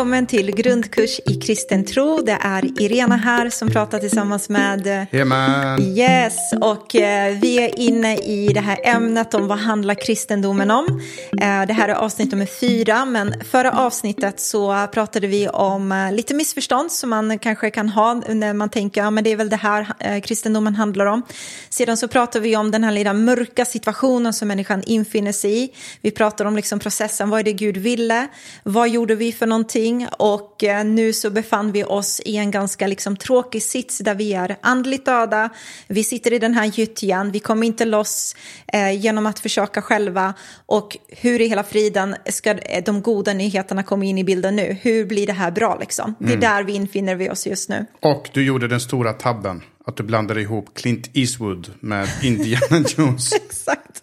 välkommen till grundkurs i kristen tro. Det är Irena här som pratar tillsammans med... Jajamän. Yes, och eh, vi är inne i det här ämnet om vad handlar kristendomen om. Eh, det här är avsnitt nummer fyra, men förra avsnittet så pratade vi om eh, lite missförstånd som man kanske kan ha när man tänker, ja men det är väl det här eh, kristendomen handlar om. Sedan så pratade vi om den här lilla mörka situationen som människan infinner sig i. Vi pratar om liksom processen, vad är det Gud ville? Vad gjorde vi för någonting? Och eh, nu så befann vi oss i en ganska liksom tråkig sits där vi är andligt döda. Vi sitter i den här gyttjan, vi kommer inte loss eh, genom att försöka själva. Och hur i hela friden ska eh, de goda nyheterna komma in i bilden nu? Hur blir det här bra liksom? Det är där vi infinner vi oss just nu. Och du gjorde den stora tabben. Att du blandade ihop Clint Eastwood med Indiana Jones. Exakt.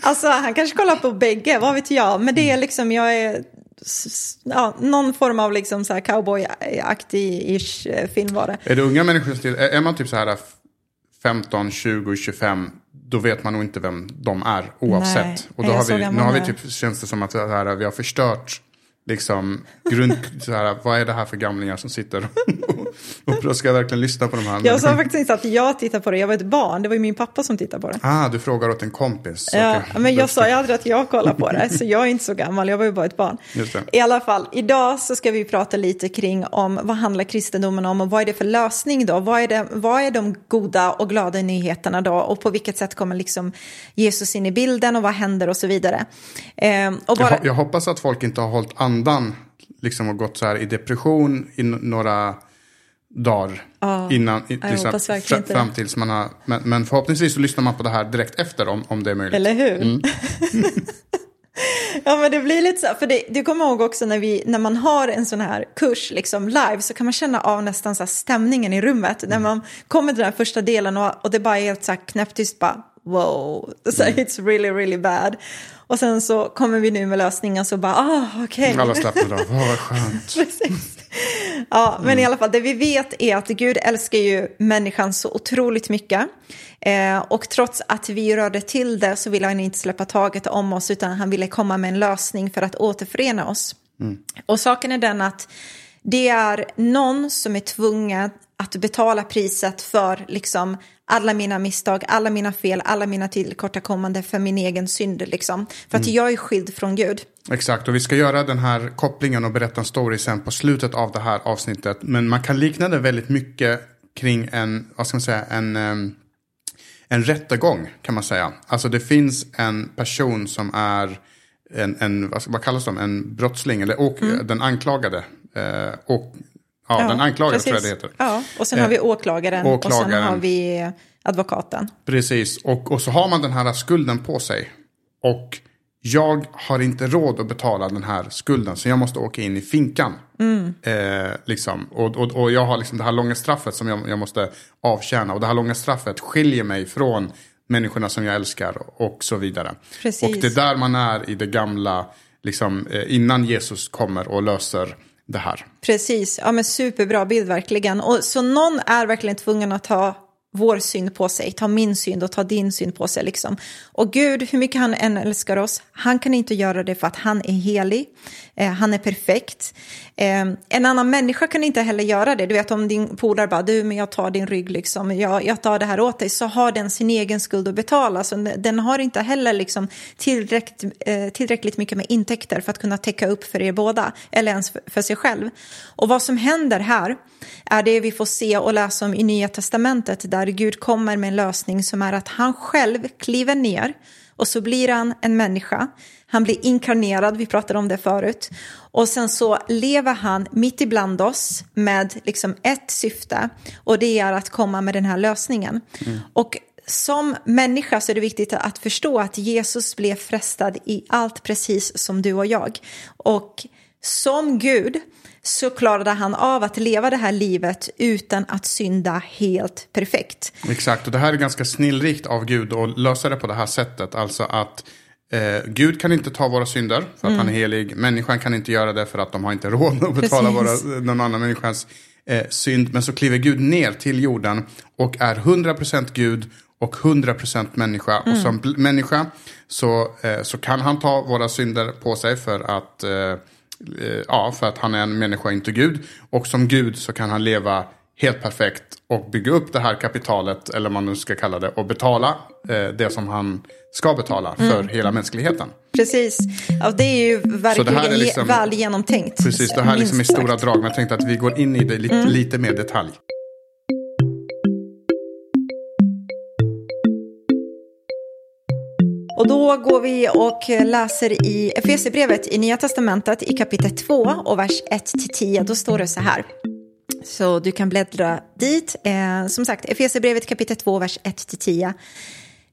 Alltså han kanske kollar på bägge, vad vet jag. Men det är liksom, jag är ja, någon form av liksom så här cowboy-aktig-ish eh, film var det. är det unga människor som still, är man typ så här 15, 20, 25. Då vet man nog inte vem de är oavsett. Nej, och då har vi, nu har vi typ, känns det som att här, vi har förstört liksom grund, så här, vad är det här för gamlingar som sitter och, och ska jag verkligen lyssna på de här. Jag sa faktiskt inte att jag tittade på det, jag var ett barn. Det var ju min pappa som tittade på det. Ah, du frågar åt en kompis. Ja, Okej. men jag sa ju aldrig att jag kollar på det, så jag är inte så gammal, jag var ju bara ett barn. I alla fall, idag så ska vi prata lite kring om vad handlar kristendomen om och vad är det för lösning då? Vad är, det, vad är de goda och glada nyheterna då? Och på vilket sätt kommer liksom Jesus in i bilden och vad händer och så vidare? Ehm, och Jag, bara, ho- jag hoppas att folk inte har hållit andan liksom och gått så här i depression i några dagar. innan, i, jag liksom, fram tills man har, men, men förhoppningsvis så lyssnar man på det här direkt efter om, om det är möjligt. Eller hur? Mm. ja, men det blir lite så för det, du kommer ihåg också när, vi, när man har en sån här kurs liksom live så kan man känna av nästan så stämningen i rummet. Mm. När man kommer till den första delen och, och det bara är helt så här knäpptyst bara wow, så Mm. it's really really bad. Och sen så kommer vi nu med lösningen så bara ah okej. Alla slappnar av, Åh, vad skönt. Precis. Ja, men Mm. i alla fall, det vi vet är att Gud älskar ju människan så otroligt mycket. Eh, och trots att vi rörde till det så ville han inte släppa taget om oss utan han ville komma med en lösning för att återförena oss. Och saken är den att det är någon som är tvungen att betala priset för liksom alla mina misstag, alla mina fel, alla mina tillkortakommande för min egen synd. Liksom. För att jag är skild från Gud. Exakt, och vi ska göra den här kopplingen och berätta en story sen på slutet av det här avsnittet. Men man kan likna det väldigt mycket kring en, vad ska man säga, en, em, en rättegång kan man säga. Alltså det finns en person som är en, en vad, kallas de, en brottsling, eller och, den anklagade. Eh, och, ja, den anklagade tror jag det heter. Ja, och sen har vi åklagaren, och sen åklagaren. har vi advokaten. Precis, och, och så har man den här skulden på sig. Och jag har inte råd att betala den här skulden, så jag måste åka in i finkan. Eh, liksom. och, och, och jag har liksom det här långa straffet som jag, jag måste avtjäna. Och det här långa straffet skiljer mig från människorna som jag älskar och så vidare. Precis. Och det är där man är i det gamla, liksom, eh, innan Jesus kommer och löser det här. Precis, ja men superbra bild verkligen. Och, så någon är verkligen tvungen att ta vår synd på sig, ta min synd och ta din synd på sig. Liksom. Och Gud, hur mycket han än älskar oss, han kan inte göra det för att han är helig, eh, han är perfekt. Eh, en annan människa kan inte heller göra det. Du vet om din polare bara, du men jag tar din rygg, liksom. jag, jag tar det här åt dig, så har den sin egen skuld att betala. Så den- har inte heller liksom tillräckligt, eh, tillräckligt mycket med intäkter för att kunna täcka upp för er båda, eller ens för, för sig själv. Och vad som händer här är det vi får se och läsa om i Nya Testamentet, där Gud kommer med en lösning som är att han själv kliver ner och så blir han en människa. Han blir inkarnerad, vi pratade om det förut. Och sen så lever han mitt ibland oss med liksom ett syfte och det är att komma med den här lösningen. Och som människa så är det viktigt att förstå att Jesus blev frestad i allt precis som du och jag. Och som Gud så klarade han av att leva det här livet utan att synda helt perfekt. Exakt, och det här är ganska snillrikt av Gud att lösa det på det här sättet. Alltså att eh, Gud kan inte ta våra synder för att Mm. han är helig. Människan kan inte göra det för att de har inte råd att betala Precis. våra, någon annan människas eh, synd. Men så kliver Gud ner till jorden och är 100% Gud och 100% människa. Och som människa så, eh, så kan han ta våra synder på sig för att eh, ja, för att han är en människa, inte Gud. Och som Gud så kan han leva helt perfekt och bygga upp det här kapitalet, eller vad man nu ska kalla det, och betala eh, det som han ska betala för Mm. hela mänskligheten. Precis. Ja, det är ju verkligen är liksom- väl genomtänkt. Precis, det här är liksom minst stora drag, men jag tänkte att vi går in i det lite, lite mer detalj. Och då går vi och läser i Efesierbrevet i Nya Testamentet i kapitel 2 och vers 1-10. Då står det så här. Så du kan bläddra dit. Eh, som sagt, Efesierbrevet kapitel 2, vers 1-10.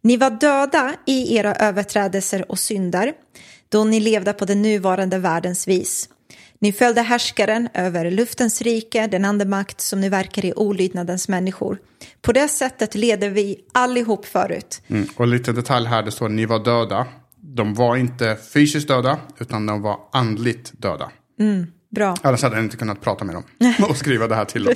Ni var döda i era överträdelser och synder då ni levde på den nuvarande världens vis. Ni följde härskaren över luftens rike, den andemakt som nu verkar i olydnadens människor. På det sättet leder vi allihop förut. Mm. Och lite detalj här, det står ni var döda. De var inte fysiskt döda, utan de var andligt döda. Bra. Annars hade jag inte kunnat prata med dem och skriva det här till dem.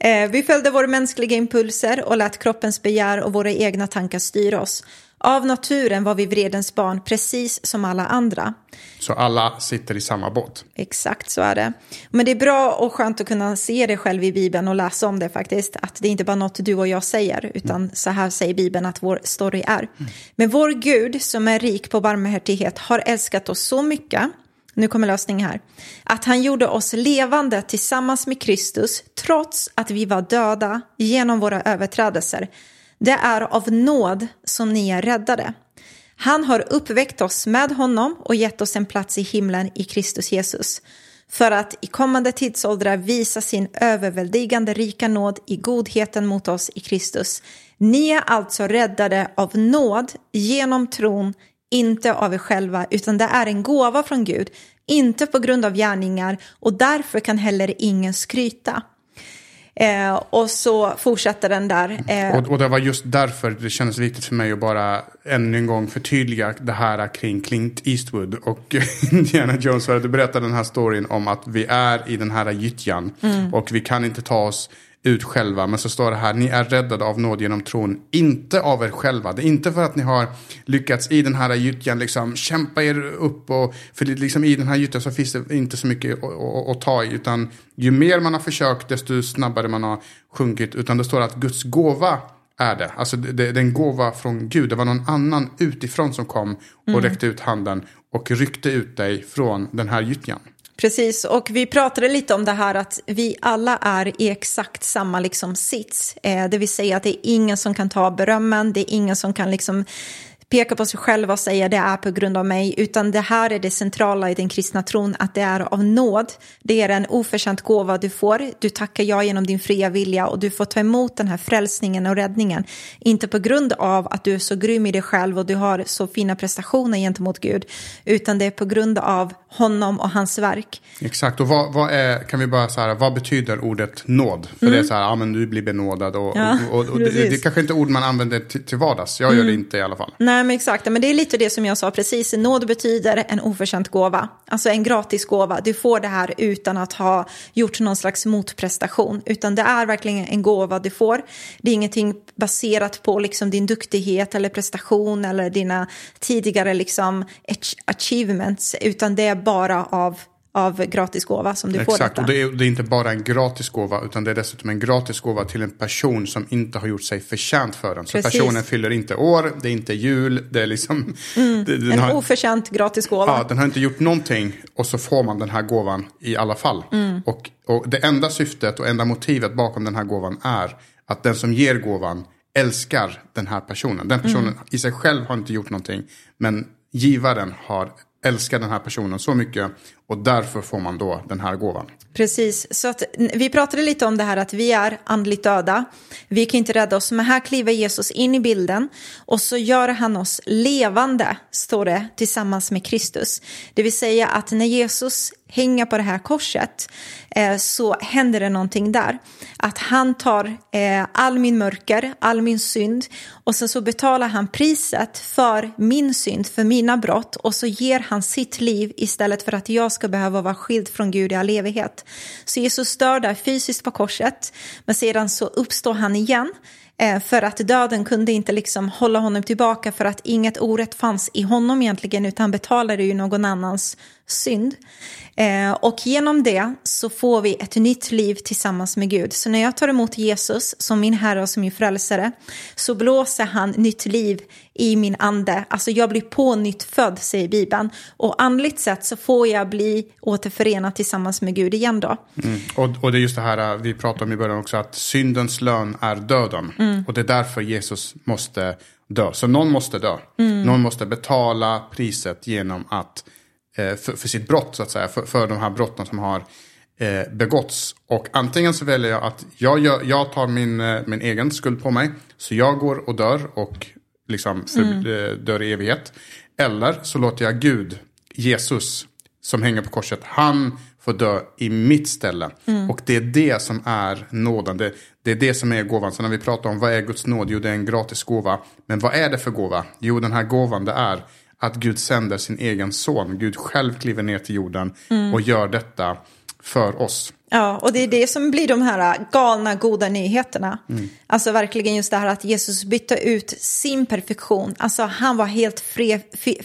Eh, vi följde våra mänskliga impulser och lät kroppens begär och våra egna tankar styra oss. Av naturen var vi vredens barn, precis som alla andra. Så alla sitter i samma båt. Exakt så är det. Men det är bra och skönt att kunna se det själv i Bibeln och läsa om det faktiskt. Att det är inte bara något du och jag säger, utan så här säger Bibeln att vår story är. Men vår Gud som är rik på barmhärtighet har älskat oss så mycket nu kommer lösningen här. Att han gjorde oss levande tillsammans med Kristus trots att vi var döda genom våra överträdelser. Det är av nåd som ni är räddade. Han har uppväckt oss med honom och gett oss en plats i himlen i Kristus Jesus för att i kommande tidsåldrar visa sin överväldigande rika nåd i godheten mot oss i Kristus. Ni är alltså räddade av nåd genom tron, inte av er själva, utan det är en gåva från Gud, inte på grund av gärningar och därför kan heller ingen skryta. Eh, och så fortsätter den där. Eh, Och, och det var just därför det kändes viktigt för mig att bara ännu en gång förtydliga det här kring Clint Eastwood och Indiana Jones. För att du berättade den här storyn om att vi är i den här gyttjan och vi kan inte ta oss ut själva. Men så står det här, ni är räddade av nåd genom tron, inte av er själva. Det är inte för att ni har lyckats i den här gyttjan liksom kämpa er upp. Och, för liksom i den här gyttjan så finns det inte så mycket att, ta i. Utan ju mer man har försökt, desto snabbare man har sjunkit. Utan det står att Guds gåva är det. Alltså det, det, det är en gåva från Gud. Det var någon annan utifrån som kom och räckte ut handen och ryckte ut dig från den här gyttjan. Precis, och vi pratade lite om det här att vi alla är i exakt samma liksom sits. Eh, det vill säga att det är ingen som kan ta berömmen, det är ingen som kan liksom peka på sig själv och säga det är på grund av mig, utan det här är det centrala i den kristna tron, att det är av nåd. Det är en oförtjänt gåva du får, du tackar ja genom din fria vilja och du får ta emot den här frälsningen och räddningen. Inte på grund av att du är så grym i dig själv och du har så fina prestationer gentemot Gud, utan det är på grund av honom och hans verk. Exakt, och vad, vad är, kan vi bara så här, vad betyder ordet nåd? För det är så här, ja men du blir benådad och, Mm. Ja, och, och, och det. Mm. det kanske inte är ord man använder till, till vardags. Jag gör det inte i alla fall. Nej, men exakt. Men det är lite det som jag sa precis. Nåd betyder en oförtjänt gåva. Alltså en gratis gåva. Du får det här utan att ha gjort någon slags motprestation. Utan det är verkligen en gåva du får. Det är ingenting baserat på liksom din duktighet eller prestation eller dina tidigare liksom achievements. Utan det är bara av, av gratis gåva som du får Exakt, detta. och det är, det är inte bara en gratis gåva utan det är dessutom en gratis gåva till en person som inte har gjort sig förtjänt för den. Så Precis. personen fyller inte år, det är inte jul, det är liksom... det, Mm. En har, oförtjänt gratis gåva. ja, den har inte gjort någonting och så får man den här gåvan i alla fall. Mm. Och, och det enda syftet och enda motivet bakom den här gåvan är att den som ger gåvan älskar den här personen. Den personen Mm. i sig själv har inte gjort någonting men givaren har älskar den här personen så mycket och därför får man då den här gåvan. Precis, så att vi pratade lite om det här att vi är andligt döda. Vi kan inte rädda oss, men här kliver Jesus in i bilden och så gör han oss levande, står det, tillsammans med Kristus. Det vill säga att när Jesus hänga på det här korset eh, så händer det någonting där. Att han tar eh, all min mörker, all min synd och sen så betalar han priset för min synd, för mina brott och så ger han sitt liv istället för att jag ska behöva vara skild från Gud i all evighet. Så Jesus dör där fysiskt på korset, men sedan så uppstår han igen eh, för att döden kunde inte liksom hålla honom tillbaka för att inget orätt fanns i honom egentligen utan betalade ju någon annans synd. Eh, och genom det så får vi ett nytt liv tillsammans med Gud. Så när jag tar emot Jesus som min Herre och som min frälsare så blåser han nytt liv i min ande. Alltså jag blir på nytt född, säger Bibeln. Och andligt sett så får jag bli återförenad tillsammans med Gud igen då. Mm. Och, och det är just det här vi pratade om i början också, att syndens lön är döden. Mm. Och det är därför Jesus måste dö. Så någon måste dö. Mm. Någon måste betala priset genom att för, för, sitt brott, så att säga. För, för de här brotten som har eh, begåtts. Och antingen så väljer jag att jag, gör, jag tar min, eh, min egen skuld på mig. Så jag går och dör och liksom för, mm. Eh, dör i evighet. Eller så låter jag Gud, Jesus, som hänger på korset, han får dö i mitt ställe. Mm. Och det är det som är nåden. Det, det, är det som är gåvan. Så när vi pratar om vad är Guds nåd? Jo, det är en gratis gåva. Men vad är det för gåva? Jo, den här gåvan det är att Gud sänder sin egen son. Gud själv kliver ner till jorden mm. och gör detta för oss. Ja, och det är det som blir de här galna goda nyheterna. Mm. Alltså verkligen just det här att Jesus bytte ut sin perfektion. Alltså han var helt fre,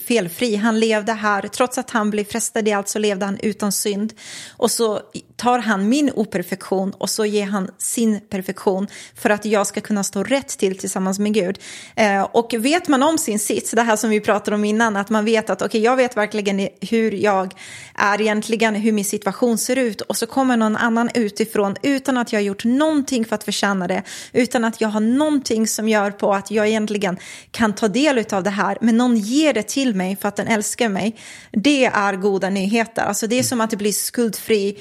felfri. Han levde här, trots att han blev frestad i allt så levde han utan synd. Och så tar han min operfektion och så ger han sin perfektion för att jag ska kunna stå rätt till tillsammans med Gud. Eh, och vet man om sin sits, det här som vi pratade om innan, att man vet att okej, okay, jag vet verkligen hur jag är egentligen, hur min situation ser ut och så kommer någon annan utifrån utan att jag har gjort någonting för att förtjäna det, utan att jag har någonting som gör på att jag egentligen kan ta del av det här, men någon ger det till mig för att den älskar mig. Det är goda nyheter, alltså det är som att det blir skuldfri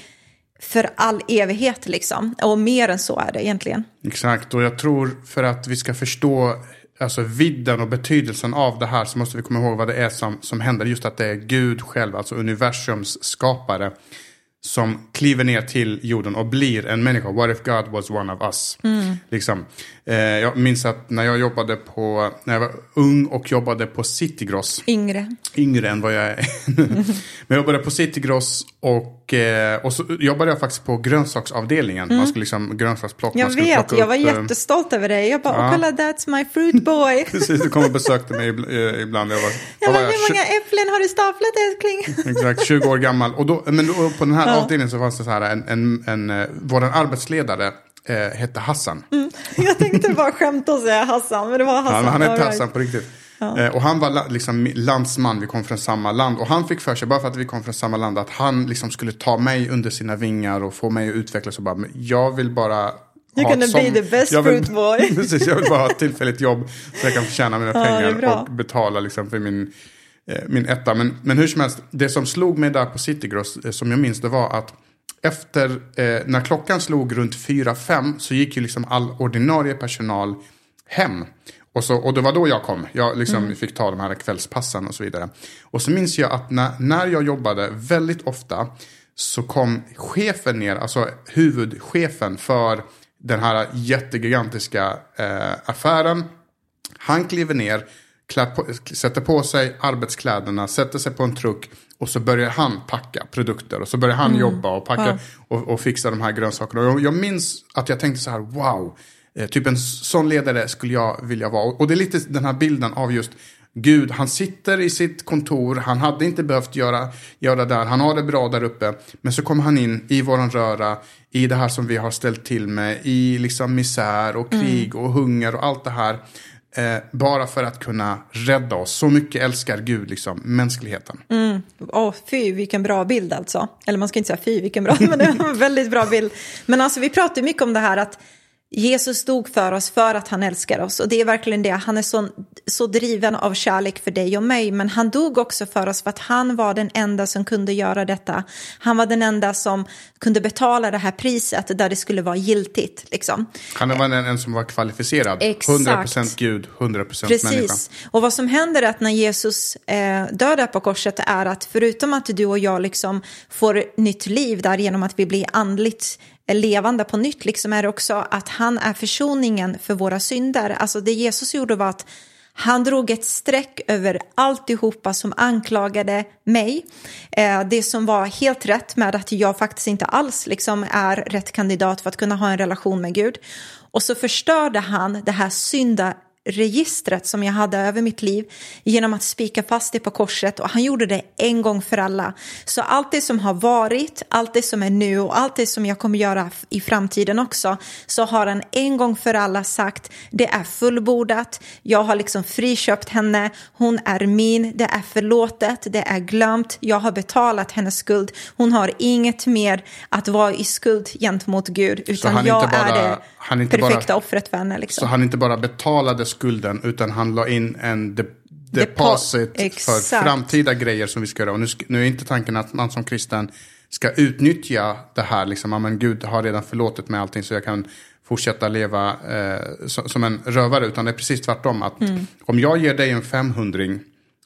för all evighet liksom. Och mer än så är det egentligen. Exakt, och jag tror för att vi ska förstå alltså vidden och betydelsen av det här så måste vi komma ihåg vad det är som, som händer. Just att det är Gud själv, alltså universums skapare som kliver ner till jorden och blir en människa. What if God was one of us? Mm. Liksom. Eh, jag minns att när jag jobbade på, när jag var ung och jobbade på Citygross. Yngre. Yngre än vad jag är nu. Men jag jobbade på Citygross och, eh, och så jobbade jag faktiskt på grönsaksavdelningen. Mm. Man skulle liksom grönsaksplocka. Jag vet, jag var upp, eh, jättestolt över det. Jag bara, ja. kolla that's my fruit boy. Precis, du kom och besökte mig ibland. Jag, var, jag bara, hur många äpplen har du staplat älskling? Exakt, 20 år gammal. Och då, men då, på den här ja. avdelningen så fanns det så här, en, en, en, en vår arbetsledare eh, hette Hassan. Mm. Jag tänkte bara skämta och säga Hassan, men det var Hassan. Ja, han hette Hassan på riktigt. Ja. Eh, och han var liksom landsman, vi kom från samma land. Och han fick för sig, bara för att vi kom från samma land, att han liksom skulle ta mig under sina vingar och få mig att utvecklas. Och bara, jag vill bara You're gonna som, be the best vill, fruit boy. precis, jag vill bara ha ett tillfälligt jobb så jag kan förtjäna mina ja, pengar och betala liksom för min, eh, min etta. Men, men hur som helst, det som slog mig där på Citygross, eh, som jag minns, det var att efter, eh, när klockan slog runt 4-5 så gick ju liksom all ordinarie personal hem. Och, så, och det var då jag kom. Jag liksom mm. fick ta de här kvällspassen och så vidare. Och så minns jag att när, när jag jobbade väldigt ofta så kom chefen ner, alltså huvudchefen för den här jättegigantiska eh, affären. Han kliver ner, på, sätter på sig arbetskläderna, sätter sig på en truck och så börjar han packa produkter och så börjar han mm. jobba och packa ja. och, och, fixa de här grönsakerna. Och jag, jag minns att jag tänkte så här, wow, eh, typ en sån ledare skulle jag vilja vara. Och det är lite den här bilden av just Gud, han sitter i sitt kontor, han hade inte behövt göra, göra där, han har det bra där uppe. Men så kommer han in i våran röra, i det här som vi har ställt till med, i liksom misär och krig mm. och hunger och allt det här. Eh, bara för att kunna rädda oss. Så mycket älskar Gud liksom, mänskligheten. Mm. Oh, fy, vilken bra bild alltså. Eller man ska inte säga fy, vilken bra, men det var en väldigt bra bild. Men alltså vi pratar mycket om det här att Jesus dog för oss för att han älskar oss och det är verkligen det. Han är så, så driven av kärlek för dig och mig men han dog också för oss för att han var den enda som kunde göra detta. Han var den enda som kunde betala det här priset där det skulle vara giltigt. Liksom. Han var den enda som var kvalificerad. Exakt. 100% Gud, 100% Precis. människa. Och vad som händer är att när Jesus eh, dör där på korset är att förutom att du och jag liksom får nytt liv där genom att vi blir andligt levande på nytt liksom är också att han är försoningen för våra synder. Alltså det Jesus gjorde var att han drog ett streck över alltihopa som anklagade mig. Eh, det som var helt rätt med att jag faktiskt inte alls liksom är rätt kandidat för att kunna ha en relation med Gud. Och så förstörde han det här synda registret som jag hade över mitt liv genom att spika fast det på korset och han gjorde det en gång för alla. Så allt det som har varit, allt det som är nu och allt det som jag kommer göra i framtiden också så har han en gång för alla sagt det är fullbordat, jag har liksom friköpt henne, hon är min, det är förlåtet, det är glömt, jag har betalat hennes skuld, hon har inget mer att vara i skuld gentemot Gud utan jag bara, är det perfekta bara, offret för henne. Liksom. Så han inte bara betalade skulden utan han la in en de, deposit Depo för framtida grejer som vi ska göra. Och nu, nu är inte tanken att man som kristen ska utnyttja det här. Liksom, men Gud har redan förlåtit mig allting så jag kan fortsätta leva eh, som en rövare. Utan det är precis tvärtom. Att mm. Om jag ger dig en 500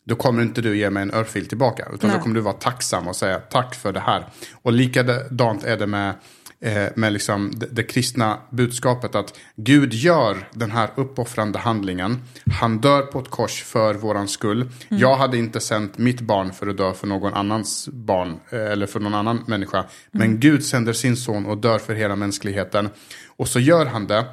då kommer inte du ge mig en örfil tillbaka. Utan Nej. då kommer du vara tacksam och säga tack för det här. Och likadant är det med Eh, med liksom det, det, kristna budskapet att Gud gör den här uppoffrande handlingen. Han dör på ett kors för våran skull. Mm. Jag hade inte sänt mitt barn för att dö för någon annans barn eh, eller för någon annan människa. Mm. Men Gud sänder sin son och dör för hela mänskligheten. Och så gör han det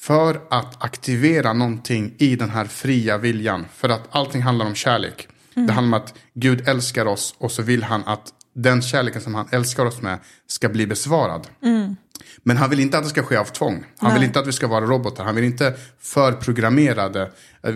för att aktivera någonting i den här fria viljan. För att allting handlar om kärlek. Mm. Det handlar om att Gud älskar oss och så vill han att den kärleken som han älskar oss med ska bli besvarad. Mm. Men han vill inte att det ska ske av tvång. Han Nej. vill inte att vi ska vara robotar. Han vill inte förprogrammerade,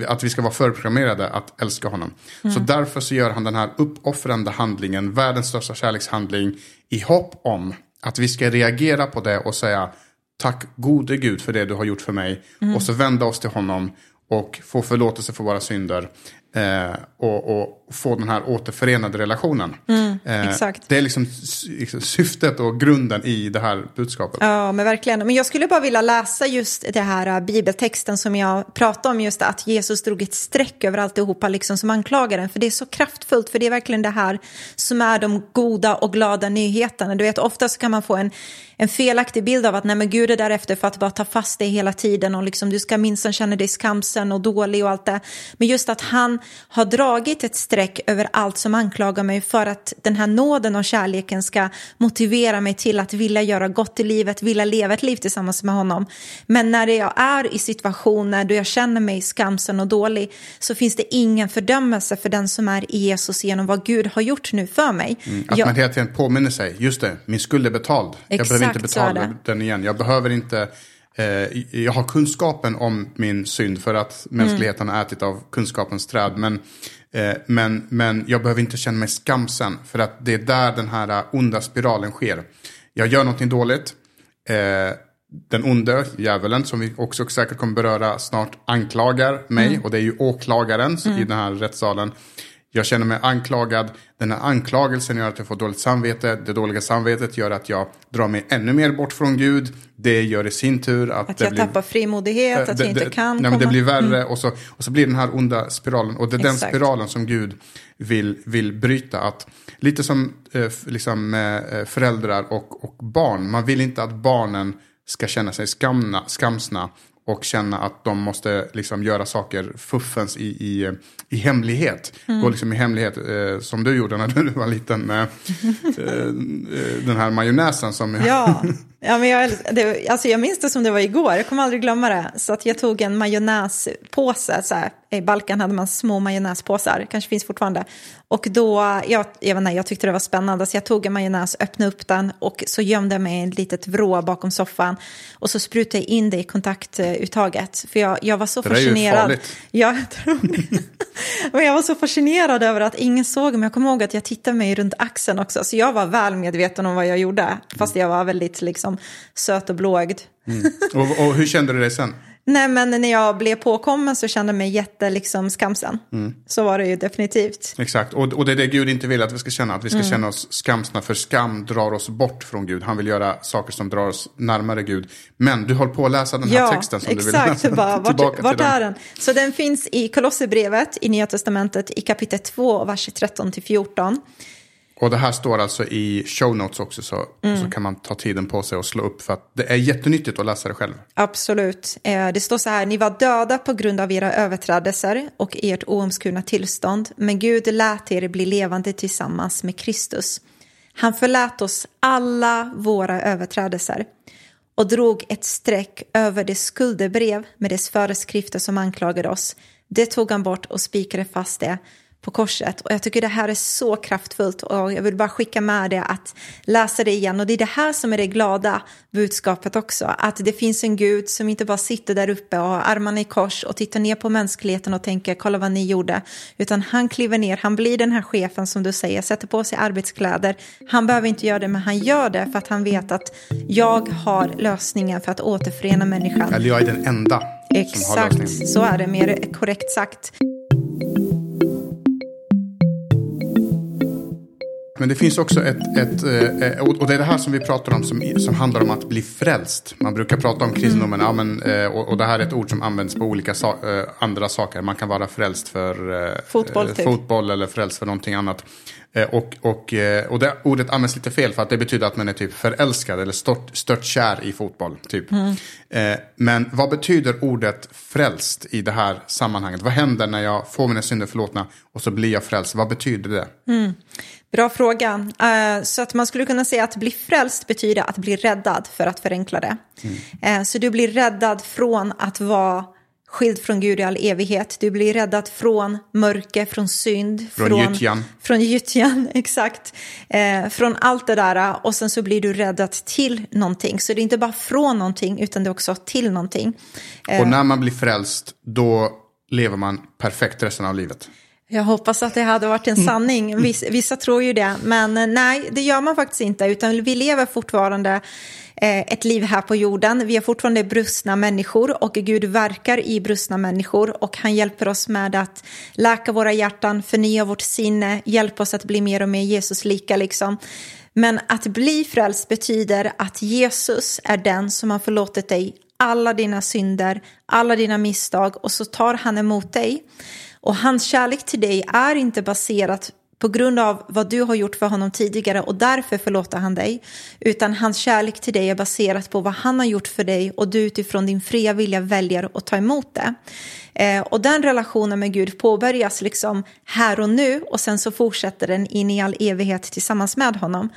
att vi ska vara förprogrammerade att älska honom. Mm. Så därför så gör han den här uppoffrande handlingen, världens största kärlekshandling, i hopp om att vi ska reagera på det och säga tack gode Gud för det du har gjort för mig. Mm. Och så vända oss till honom och få förlåtelse för våra synder. Eh, och, och, få den här återförenade relationen. Mm, eh, det är liksom, liksom syftet och grunden i det här budskapet. Ja, men verkligen. Men jag skulle bara vilja läsa just det här uh, bibeltexten som jag pratade om, just att Jesus drog ett streck över alltihopa liksom som anklagaren. För det är så kraftfullt, för det är verkligen det här som är de goda och glada nyheterna. Du vet, ofta så kan man få en, en felaktig bild av att nej men Gud är därefter för att bara ta fast dig hela tiden och liksom du ska minsann känna dig skamsen och dålig och allt det. Men just att han har dragit ett streck över allt som anklagar mig för att den här nåden och kärleken ska motivera mig till att vilja göra gott i livet, vilja leva ett liv tillsammans med honom. Men när jag är i situationer då jag känner mig skamsen och dålig så finns det ingen fördömelse för den som är i Jesus genom vad Gud har gjort nu för mig. Mm, att jag... man hela tiden påminner sig, just det, min skuld är betald. Exakt, jag behöver inte betala den igen, jag behöver inte Eh, jag har kunskapen om min synd för att mänskligheten har ätit av kunskapens träd. Men, eh, men, men jag behöver inte känna mig skamsen för att det är där den här onda spiralen sker. Jag gör någonting dåligt. Eh, den onde, djävulen, som vi också säkert kommer beröra snart, anklagar mig. Mm. Och det är ju åklagaren mm. i den här rättssalen. Jag känner mig anklagad. Den här anklagelsen gör att jag får dåligt samvete. Det dåliga samvetet gör att jag drar mig ännu mer bort från Gud. Det gör i sin tur att... Att jag blir, tappar frimodighet, att det, jag inte kan nej, komma. Men det blir värre mm. och, så, och så blir den här onda spiralen. Och det är Exakt. den spiralen som Gud vill, vill bryta. Att, lite som eh, liksom, eh, föräldrar och, och barn. Man vill inte att barnen ska känna sig skamna, skamsna och känna att de måste liksom göra saker fuffens i, i, i hemlighet. Mm. Gå liksom i hemlighet eh, som du gjorde när du var liten med eh, eh den här majonnäsen som... Ja, ja men jag, det, alltså jag minns det som det var igår, jag kommer aldrig glömma det. Så att jag tog en majonnäspåse, så här, i Balkan hade man små majonnäspåsar, kanske finns fortfarande. Och då, jag, jag, inte, jag tyckte det var spännande så jag tog en majonnäs, öppnade upp den och så gömde jag mig i ett litet vrå bakom soffan. Och så sprutade jag in det i kontaktuttaget. För jag, jag var så det fascinerad. Är ju farligt. Ja, jag tror. Men jag var så fascinerad över att ingen såg mig. Jag kommer ihåg att jag tittade mig runt axeln också. Så jag var väl medveten om vad jag gjorde. Fast jag var väldigt liksom, söt och blågd. Mm. Och, och hur kände du dig sen? Nej, men när jag blev påkommen så kände jag mig jätte liksom, skamsen. Mm. Så var det ju definitivt. Exakt, och, och det är det Gud inte vill att vi ska känna. Att vi ska mm. känna oss skamsna, för skam drar oss bort från Gud. Han vill göra saker som drar oss närmare Gud. Men du håll på att läsa den här ja, texten som exakt. du vill läsa. Bara, vart, vart är den? Så den finns i Kolosserbrevet i Nya Testamentet i kapitel 2, vers 13-14. Och det här står alltså i show notes också så, mm. så kan man ta tiden på sig och slå upp för att det är jättenyttigt att läsa det själv. Absolut. Eh, det står så här, ni var döda på grund av era överträdelser och ert oomskurna tillstånd, men Gud lät er bli levande tillsammans med Kristus. Han förlät oss alla våra överträdelser och drog ett streck över det skuldebrev med dess föreskrifter som anklagade oss. Det tog han bort och spikade fast det på korset. Och jag tycker det här är så kraftfullt och jag vill bara skicka med det att läsa det igen. Och det är det här som är det glada budskapet också. Att det finns en Gud som inte bara sitter där uppe och har armarna i kors och tittar ner på mänskligheten och tänker kolla vad ni gjorde. Utan han kliver ner, han blir den här chefen som du säger, sätter på sig arbetskläder. Han behöver inte göra det men han gör det för att han vet att jag har lösningen för att återförena människan. Eller jag är den enda Exakt, som har lösningen. så är det mer korrekt sagt. Men det finns också ett, ett eh, och det är det här som vi pratar om som, som handlar om att bli frälst. Man brukar prata om kristendomen, mm. ja, men, eh, och, och det här är ett ord som används på olika so eh, andra saker. Man kan vara frälst för fotboll, typ. fotboll eller frälst för någonting annat. Och, och, och det ordet används lite fel för att det betyder att man är typ förälskad eller stört, stört kär i fotboll. Typ. Mm. Men vad betyder ordet frälst i det här sammanhanget? Vad händer när jag får mina synder förlåtna och så blir jag frälst? Vad betyder det? Mm. Bra fråga. Så att man skulle kunna säga att bli frälst betyder att bli räddad för att förenkla det. Mm. Så du blir räddad från att vara skild från Gud i all evighet. Du blir räddad från mörker, från synd. Från, från gyttjan. Från gyttjan, exakt. Uh, från allt det där och sen så blir du räddad till någonting. Så det är inte bara från någonting utan det är också till någonting. och när man blir frälst då lever man perfekt resten av livet. Jag hoppas att det hade varit en sanning. Vissa, vissa tror ju det, men eh, nej, det gör man faktiskt inte. Utan vi lever fortfarande eh, ett liv här på jorden. Vi är fortfarande brustna människor och Gud verkar i brustna människor och han hjälper oss med att läka våra hjärtan, förnya vårt sinne, hjälpa oss att bli mer och mer Jesus lika liksom. Men att bli frälst betyder att Jesus är den som har förlåtit dig alla dina synder, alla dina misstag och så tar han emot dig. Och hans kärlek till dig är inte baserat på grund av vad du har gjort för honom tidigare och därför förlåter han dig. Utan hans kärlek till dig är baserat på vad han har gjort för dig och du utifrån din fria vilja väljer att ta emot det. Eh, och den relationen med Gud påbörjas liksom här och nu och sen så fortsätter den in i all evighet tillsammans med honom.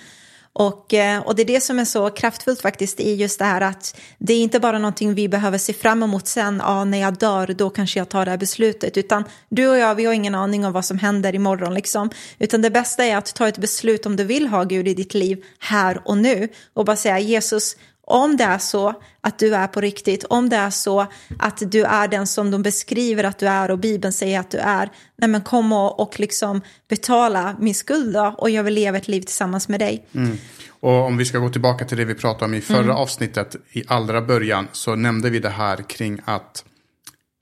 Och, eh, och det är det som är så kraftfullt faktiskt i just det här att det är inte bara någonting vi behöver se fram emot sen, ja, när jag dör då kanske jag tar det här beslutet, utan du och jag vi har ingen aning om vad som händer imorgon liksom, utan det bästa är att ta ett beslut om du vill ha Gud i ditt liv här och nu och bara säga Jesus, om det är så att du är på riktigt, om det är så att du är den som de beskriver att du är och Bibeln säger att du är, nej men kom och, och liksom betala min skuld då, och jag vill leva ett liv tillsammans med dig. Mm. Och om vi ska gå tillbaka till det vi pratade om i förra mm. avsnittet, i allra början, så nämnde vi det här kring att,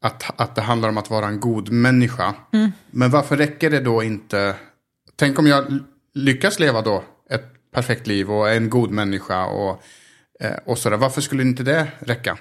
att, att det handlar om att vara en god människa. Mm. Men varför räcker det då inte, tänk om jag lyckas leva då ett perfekt liv och är en god människa och och sådär. Varför skulle inte det räcka?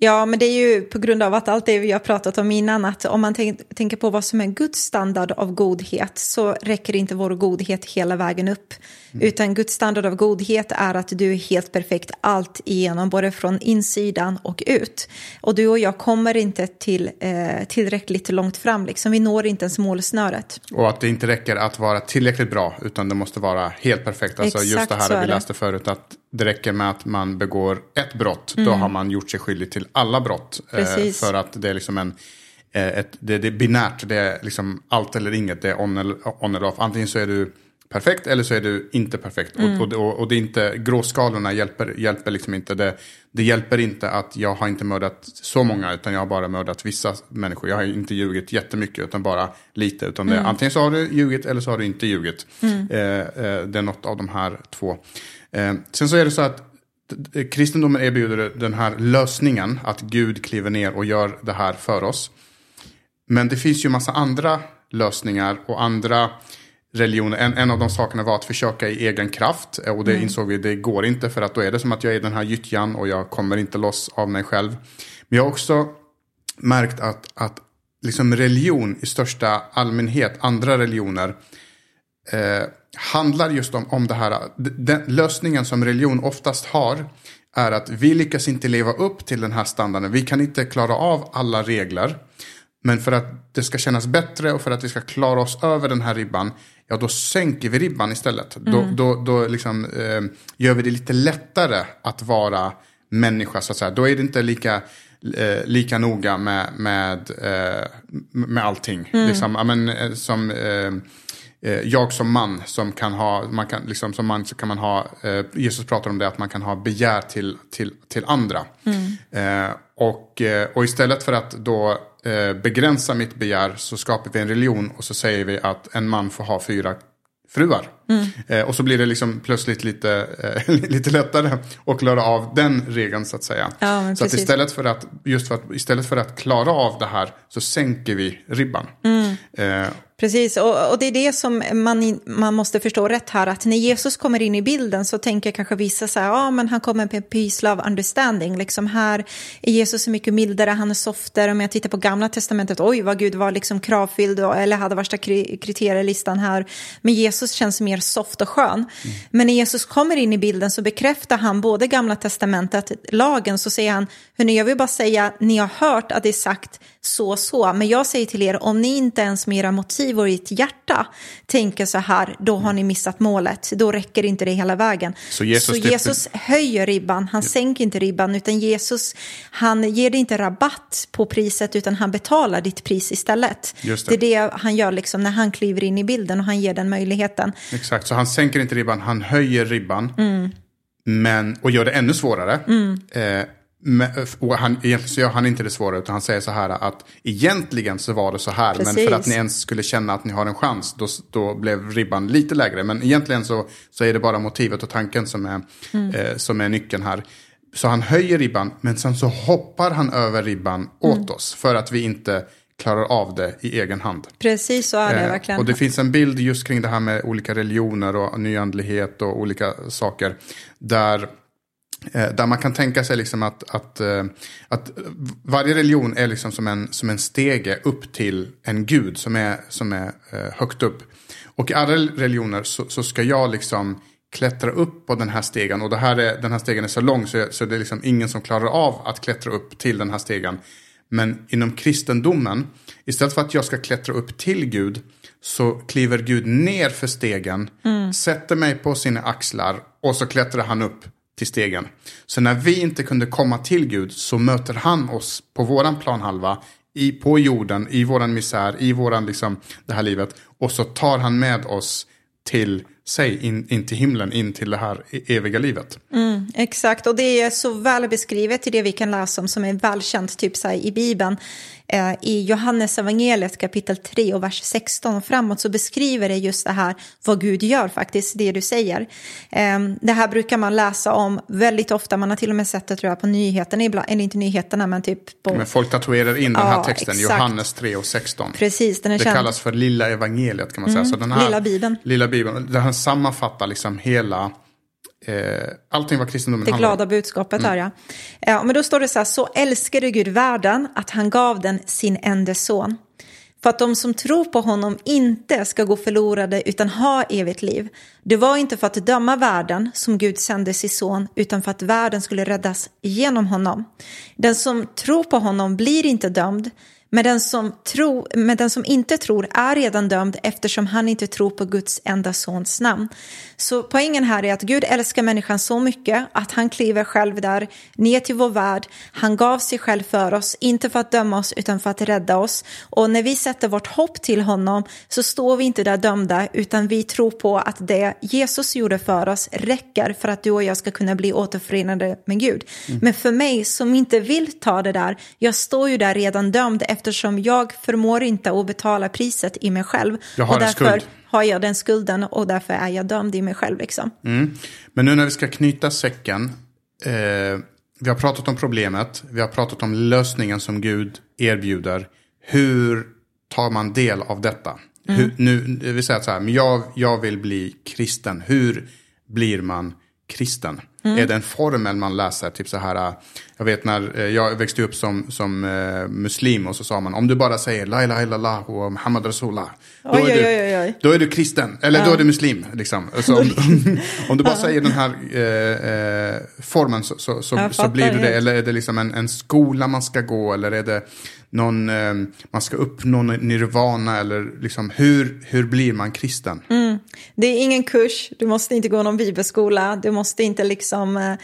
Ja, men det är ju på grund av att allt det vi har pratat om innan, att om man tänker på vad som är Guds standard av godhet så räcker inte vår godhet hela vägen upp. Mm. Utan Guds standard av godhet är att du är helt perfekt allt igenom, både från insidan och ut. Och du och jag kommer inte till eh, tillräckligt långt fram, liksom. vi når inte ens målsnöret. Och att det inte räcker att vara tillräckligt bra, utan det måste vara helt perfekt. Alltså Exakt just det här vi läste förut, att det räcker med att man begår ett brott, mm. då har man gjort sig skyldig till alla brott. Eh, för att det är liksom en eh, ett, det, det, är binärt, det är liksom allt eller inget, det är on eller, on eller off. Antingen så är du perfekt eller så är du inte perfekt. Mm. Och, och, och, det är inte, gråskalorna hjälper, hjälper liksom inte. Det, det hjälper inte att jag har inte mördat så många utan jag har bara mördat vissa människor. Jag har inte ljugit jättemycket utan bara lite. Utan mm. det, antingen så har du ljugit eller så har du inte ljugit. Mm. Eh, eh, det är något av de här två. Eh, sen så är det så att kristendomen erbjuder den här lösningen att Gud kliver ner och gör det här för oss. Men det finns ju massa andra lösningar och andra religioner. En, en av de sakerna var att försöka i egen kraft. Och det mm. insåg vi, det går inte för att då är det som att jag är den här gyttjan och jag kommer inte loss av mig själv. Men jag har också märkt att, att liksom religion i största allmänhet, andra religioner, eh, handlar just om, om det här. Den lösningen som religion oftast har är att vi lyckas inte leva upp till den här standarden. Vi kan inte klara av alla regler. Men för att det ska kännas bättre och för att vi ska klara oss över den här ribban, ja då sänker vi ribban istället. Mm. Då, då, då liksom, eh, gör vi det lite lättare att vara människa, så att säga. Då är det inte lika, eh, lika noga med, med, eh, med allting. Mm. Liksom, men, eh, som, eh, jag som man, som kan ha, man kan, liksom, som man så kan man ha, Jesus pratar om det, att man kan ha begär till, till, till andra. Mm. och, och istället för att då Eh, begränsa mitt begär så skapar vi en religion och så säger vi att en man får ha fyra fruar. Mm. Eh, och så blir det liksom plötsligt lite, eh, lite lättare att klara av den regeln så att säga. Ja, så att istället för att, just för att, istället för att klara av det här så sänker vi ribban. Mm. Eh, Precis, och, och, det är det som man, man måste förstå rätt här, att när Jesus kommer in i bilden så tänker kanske vissa så här, ja men han kommer med peace, love, understanding, liksom här är Jesus så mycket mildare, han är softare, om jag tittar på gamla testamentet, oj vad Gud var liksom kravfylld eller hade värsta kriterielistan här, men Jesus känns mer soft och skön. Mm. Men när Jesus kommer in i bilden så bekräftar han både gamla testamentet, lagen, så säger han, hörni jag vill bara säga, ni har hört att det är sagt så så, men jag säger till er, om ni inte ens med era motiv och ert hjärta tänker så här, då har ni missat målet, då räcker inte det hela vägen. Så Jesus, så Jesus höjer ribban, han ja. sänker inte ribban, utan Jesus, han ger dig inte rabatt på priset, utan han betalar ditt pris istället. Det. det. är det han gör liksom när han kliver in i bilden och han ger den möjligheten. Exakt, så han sänker inte ribban, han höjer ribban. Mm. Men, och gör det ännu svårare. Mm. Eh, och han, egentligen så gör han inte det svårare utan han säger så här att egentligen så var det så här Precis. men för att ni ens skulle känna att ni har en chans då, då blev ribban lite lägre. Men egentligen så, så är det bara motivet och tanken som är, mm. eh, som är nyckeln här. Så han höjer ribban men sen så hoppar han över ribban mm. åt oss för att vi inte klarar av det i egen hand. Precis så är det eh, verkligen. Och det finns en bild just kring det här med olika religioner och nyandlighet och olika saker. Där Eh, där man kan tänka sig liksom att, att, eh, att varje religion är liksom som en, som en stege upp till en gud som är, som är eh, högt upp. Och i alla religioner så, så ska jag liksom klättra upp på den här stegen. Och det här är, den här stegen är så lång så, så det är liksom ingen som klarar av att klättra upp till den här stegen. Men inom kristendomen, istället för att jag ska klättra upp till Gud, så kliver Gud ner för stegen, mm. sätter mig på sina axlar och så klättrar han upp till stegen. Så när vi inte kunde komma till Gud så möter han oss på våran planhalva, i, på jorden, i våran misär, i våran, liksom, det här livet. Och så tar han med oss till sig in, in till himlen, in till det här e-, eviga livet. Mm, exakt, och det är så väl beskrivet i det vi kan läsa om som är välkänt, typ så här, i Bibeln. Eh, I Johannes evangeliet kapitel 3 och vers 16 och framåt så beskriver det just det här vad Gud gör faktiskt, det du säger. Eh, det här brukar man läsa om väldigt ofta, man har till och med sett det tror jag på nyheterna, ibland, eller inte nyheterna men typ på... Men folk tatuerar in den här texten, exakt. Johannes 3 och 16. Precis, den är Det känd. kallas för lilla evangeliet kan man säga. Mm, så den här, lilla Bibeln. Lilla Bibeln, den här sammanfattar liksom hela Eh, allting vad kristendomen Det glada budskapet mm. här ja. Eh, men då står det så här, så älskade Gud världen att han gav den sin enda son. För att de som tror på honom inte ska gå förlorade utan ha evigt liv. Det var inte för att döma världen som Gud sände sin son utan för att världen skulle räddas genom honom. Den som tror på honom blir inte dömd men den, som tro, men den som inte tror är redan dömd eftersom han inte tror på Guds enda sons namn. Så poängen här är att Gud älskar människan så mycket att han kliver själv där ner till vår värld. Han gav sig själv för oss, inte för att döma oss utan för att rädda oss. Och när vi sätter vårt hopp till honom så står vi inte där dömda utan vi tror på att det Jesus gjorde för oss räcker för att du och jag ska kunna bli återförenade med Gud. Mm. Men för mig som inte vill ta det där, jag står ju där redan dömd eftersom jag förmår inte att betala priset i mig själv. Jag har och därför en skuld. har jag den skulden och därför är jag dömd i mig själv. Liksom. Mm. Men nu när vi ska knyta säcken. Eh, vi har pratat om problemet. Vi har pratat om lösningen som Gud erbjuder. Hur tar man del av detta? Mm. Hur, nu, vi säger så här, men jag, jag vill bli kristen. Hur blir man kristen? Mm. Är en formel man läser? Typ så här, Jag vet när eh, jag växte upp som, som uh, muslim och så sa man om du bara säger la ilaha illallah och Muhammad Rasulullah. Då, Oj, är du, oj, oj. då är du kristen, eller då är du muslim. Liksom. Så om, om du bara säger den här eh, formen så, så, så, så blir du det. helt. Eller är det liksom en, en skola man ska gå eller är det någon, eh, man ska uppnå nirvana eller liksom hur, hur blir man kristen? Mm. Det är ingen kurs, du måste inte gå någon bibelskola, du måste inte liksom eh,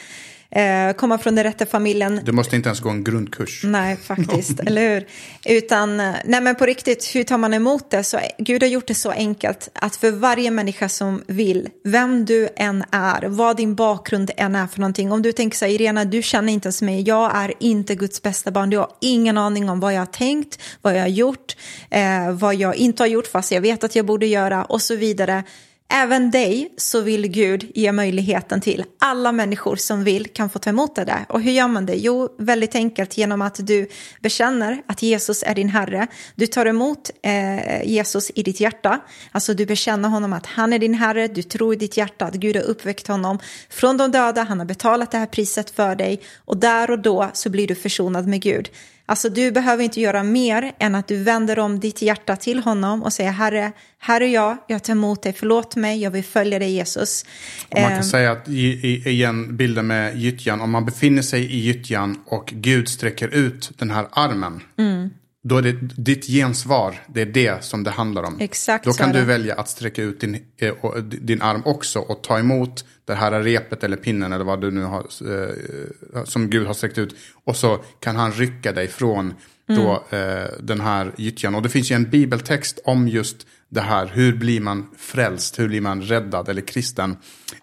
eh, komma från den rätta familjen. Du måste inte ens gå en grundkurs. Nej, faktiskt, eller hur? Utan, eh, nej men på riktigt, hur tar man emot det? Så Gud har gjort det så enkelt att för varje människa som vill, vem du än är, vad din bakgrund än är för någonting. Om du tänker så här, Irena, du känner inte ens mig, jag är inte Guds bästa barn, du har ingen aning om vad jag har tänkt, vad jag har gjort, eh, vad jag inte har gjort fast jag vet att jag borde göra och så vidare. Även dig så vill Gud ge möjligheten till. Alla människor som vill kan få ta emot det där. Och hur gör man det? Jo, väldigt enkelt genom att du bekänner att Jesus är din Herre. Du tar emot eh, Jesus i ditt hjärta. Alltså du bekänner honom att han är din Herre. Du tror i ditt hjärta att Gud har uppväckt honom från de döda. Han har betalat det här priset för dig. Och där och då så blir du försonad med Gud. Alltså du behöver inte göra mer än att du vänder om ditt hjärta till honom och säger Herre, här är jag, jag tar emot dig, förlåt mig, jag vill följa dig Jesus. Och man kan säga att, i, igen bilden med gyttjan, om man befinner sig i gyttjan och Gud sträcker ut den här armen. Mm. Då är det ditt gensvar, det är det som det handlar om. Exakt Då kan du välja att sträcka ut din, eh, och- din arm också och ta emot det här repet eller pinnen eller vad du nu har, eh, som Gud har sträckt ut. Och så kan han rycka dig från då, Mm. eh, den här gyttjan. Och det finns ju en bibeltext om just det här. Hur blir man frälst? Hur blir man räddad eller kristen?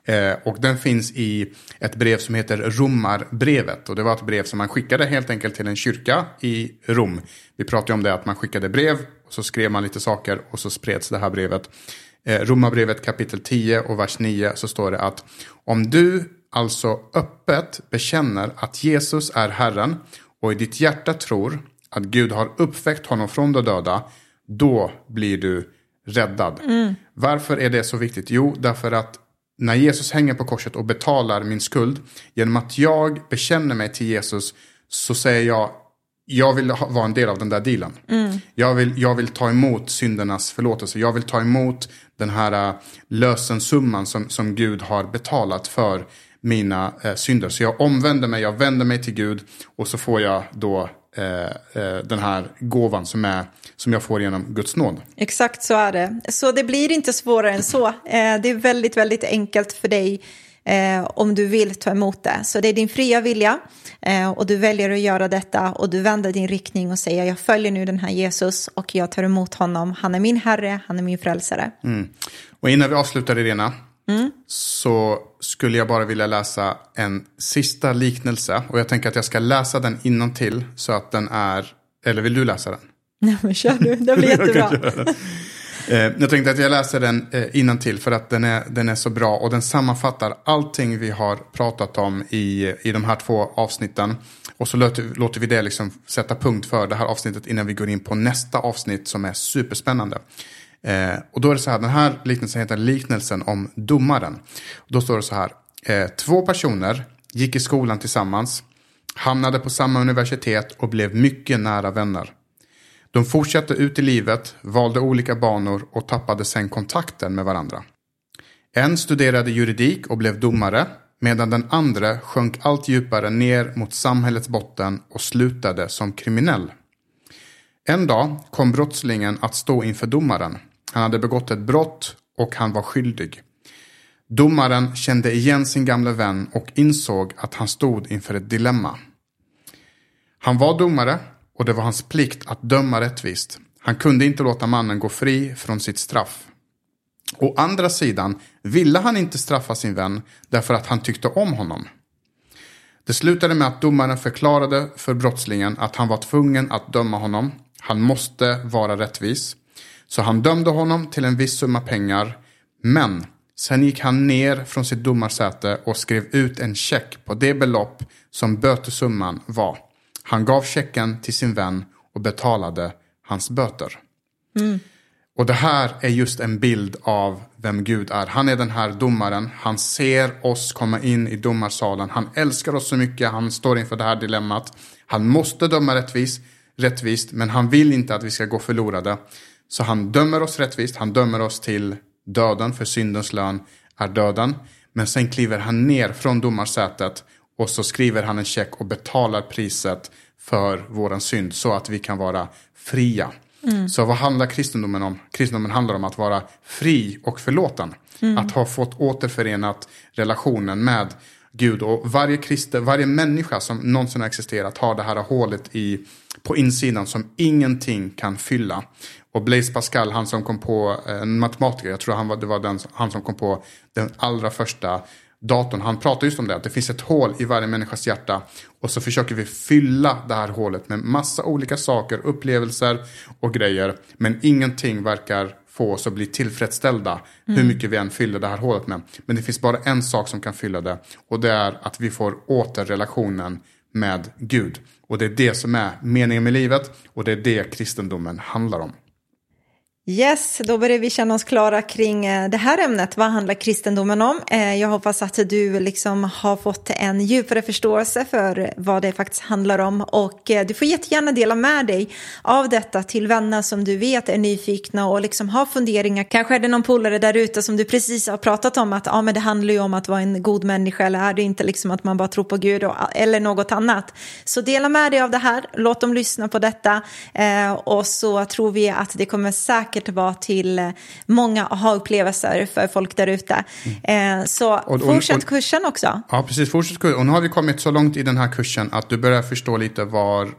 Eh, och den finns i ett brev som heter Romarbrevet. Och det var ett brev som man skickade helt enkelt till en kyrka i Rom. Vi pratade om det att man skickade brev och så skrev man lite saker och så spreds det här brevet. Eh, Romarbrevet kapitel 10 och vers 9 så står det att om du alltså öppet bekänner att Jesus är Herren och i ditt hjärta tror att Gud har uppväckt honom från de döda, då blir du räddad. Varför är det så viktigt? Jo, därför att när Jesus hänger på korset och betalar min skuld, genom att jag bekänner mig till Jesus så säger jag, jag vill ha, vara en del av den där dealen. Jag, vill, jag vill ta emot syndernas förlåtelse. Jag vill ta emot den här uh, lösensumman som, som Gud har betalat för mina eh, synder. Så jag omvänder mig, jag vänder mig till Gud och så får jag då eh, den här gåvan som, är, som jag får genom Guds nåd. Exakt så är det. Så det blir inte svårare än så. Eh, det är väldigt, väldigt enkelt för dig eh, om du vill ta emot det. Så det är din fria vilja eh, och du väljer att göra detta och du vänder din riktning och säger jag följer nu den här Jesus och jag tar emot honom. Han är min Herre, han är min frälsare. Och innan vi avslutar Irena så skulle jag bara vilja läsa en sista liknelse. Och jag tänker att jag ska läsa den till så att den är, eller vill du läsa den? Nej men kör du, det blir jättebra. Eh, jag tänkte att jag läser den eh, till för att den är, den är så bra och den sammanfattar allting vi har pratat om i, i de här två avsnitten. Och så låter, låter vi det liksom sätta punkt för det här avsnittet innan vi går in på nästa avsnitt som är superspännande. Eh, och då är det så här, den här liknelsen heter liknelsen om domaren. Då står det så här, eh, två personer gick i skolan tillsammans, hamnade på samma universitet och blev mycket nära vänner. De fortsatte ut i livet, valde olika banor och tappade sen kontakten med varandra. En studerade juridik och blev domare, medan den andra sjönk allt djupare ner mot samhällets botten och slutade som kriminell. En dag kom brottslingen att stå inför domaren. Han hade begått ett brott och han var skyldig. Domaren kände igen sin gamla vän och insåg att han stod inför ett dilemma. Han var domare och det var hans plikt att döma rättvist. Han kunde inte låta mannen gå fri från sitt straff. Å andra sidan ville han inte straffa sin vän därför att han tyckte om honom. Det slutade med att domaren förklarade för brottslingen att han var tvungen att döma honom. Han måste vara rättvis. Så han dömde honom till en viss summa pengar. Men sen gick han ner från sitt domarsäte och skrev ut en check på det belopp som bötesumman var. Han gav checken till sin vän och betalade hans böter. Och det här är just en bild av vem Gud är. Han är den här domaren. Han ser oss komma in i domarsalen. Han älskar oss så mycket. Han står inför det här dilemmat. Han måste döma rättvist, rättvist men han vill inte att vi ska gå förlorade. Så han dömer oss rättvist. Han dömer oss till döden, för syndens lön är döden. Men sen kliver han ner från domarsätet och så skriver han en check och betalar priset för våran synd så att vi kan vara fria. Mm. Så vad handlar kristendomen om? Kristendomen handlar om att vara fri och förlåten. Mm. Att ha fått återförenat relationen med Gud. Och varje kristen, varje människa som någonsin har existerat har det här hålet i, på insidan som ingenting kan fylla. Och Blaise Pascal, han som kom på, eh, en matematiker, jag tror han var, det var den, han som kom på den allra första datorn. Han pratar just om det, att det finns ett hål i varje människas hjärta. Och så försöker vi fylla det här hålet med massa olika saker, upplevelser och grejer. Men ingenting verkar få oss att bli tillfredsställda mm. hur mycket vi än fyller det här hålet med. Men det finns bara en sak som kan fylla det. Och det är att vi får åter relationen med Gud. Och det är det som är meningen med livet och det är det kristendomen handlar om. Yes, då börjar vi känna oss klara kring eh, det här ämnet. Vad handlar kristendomen om? Eh, jag hoppas att du liksom har fått en djupare förståelse för vad det faktiskt handlar om. Och eh, du får jättegärna dela med dig av detta till vänner som du vet är nyfikna och liksom har funderingar. Kanske är det någon polare där ute som du precis har pratat om att ja, men det handlar ju om att vara en god människa eller är det inte liksom att man bara tror på Gud och, eller något annat. Så dela med dig av det här, låt dem lyssna på detta och så tror vi att det kommer säkert säkert vara till eh, många aha-upplevelser för folk där ute. Mm. Så och, och, fortsätt och, kursen också. Ja, precis. Fortsätt kursen. Och nu har vi kommit så långt i den här kursen att du börjar förstå lite var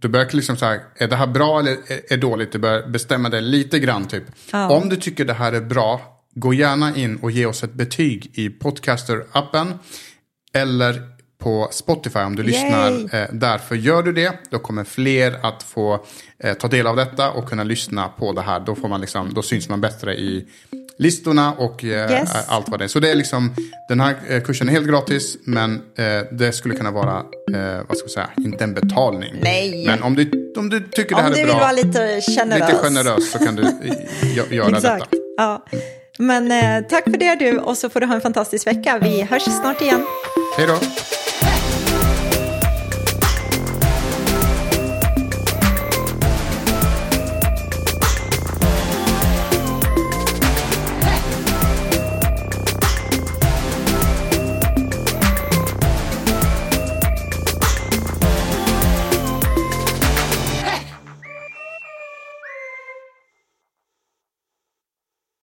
du börjar liksom så här, är det här bra eller är dåligt? Du börjar bestämma dig lite grann typ. Ja. Om du tycker det här är bra, gå gärna in och ge oss ett betyg i Podcaster-appen. Eller på Spotify om du Yay. lyssnar eh, där. För gör du det, då kommer fler att få eh, ta del av detta och kunna lyssna på det här. Då, får man liksom, då syns man bättre i listorna och eh, yes. allt vad det är. Så det är liksom, den här eh, kursen är helt gratis, men eh, det skulle kunna vara, eh, vad ska jag säga, inte en betalning. Nej. Men om du, om du tycker det här är bra. Om du vill vara lite generös. Lite generös så kan du göra detta. Ja. Men tack för det du och så får du ha en fantastisk vecka. Vi hörs snart igen. Hej då.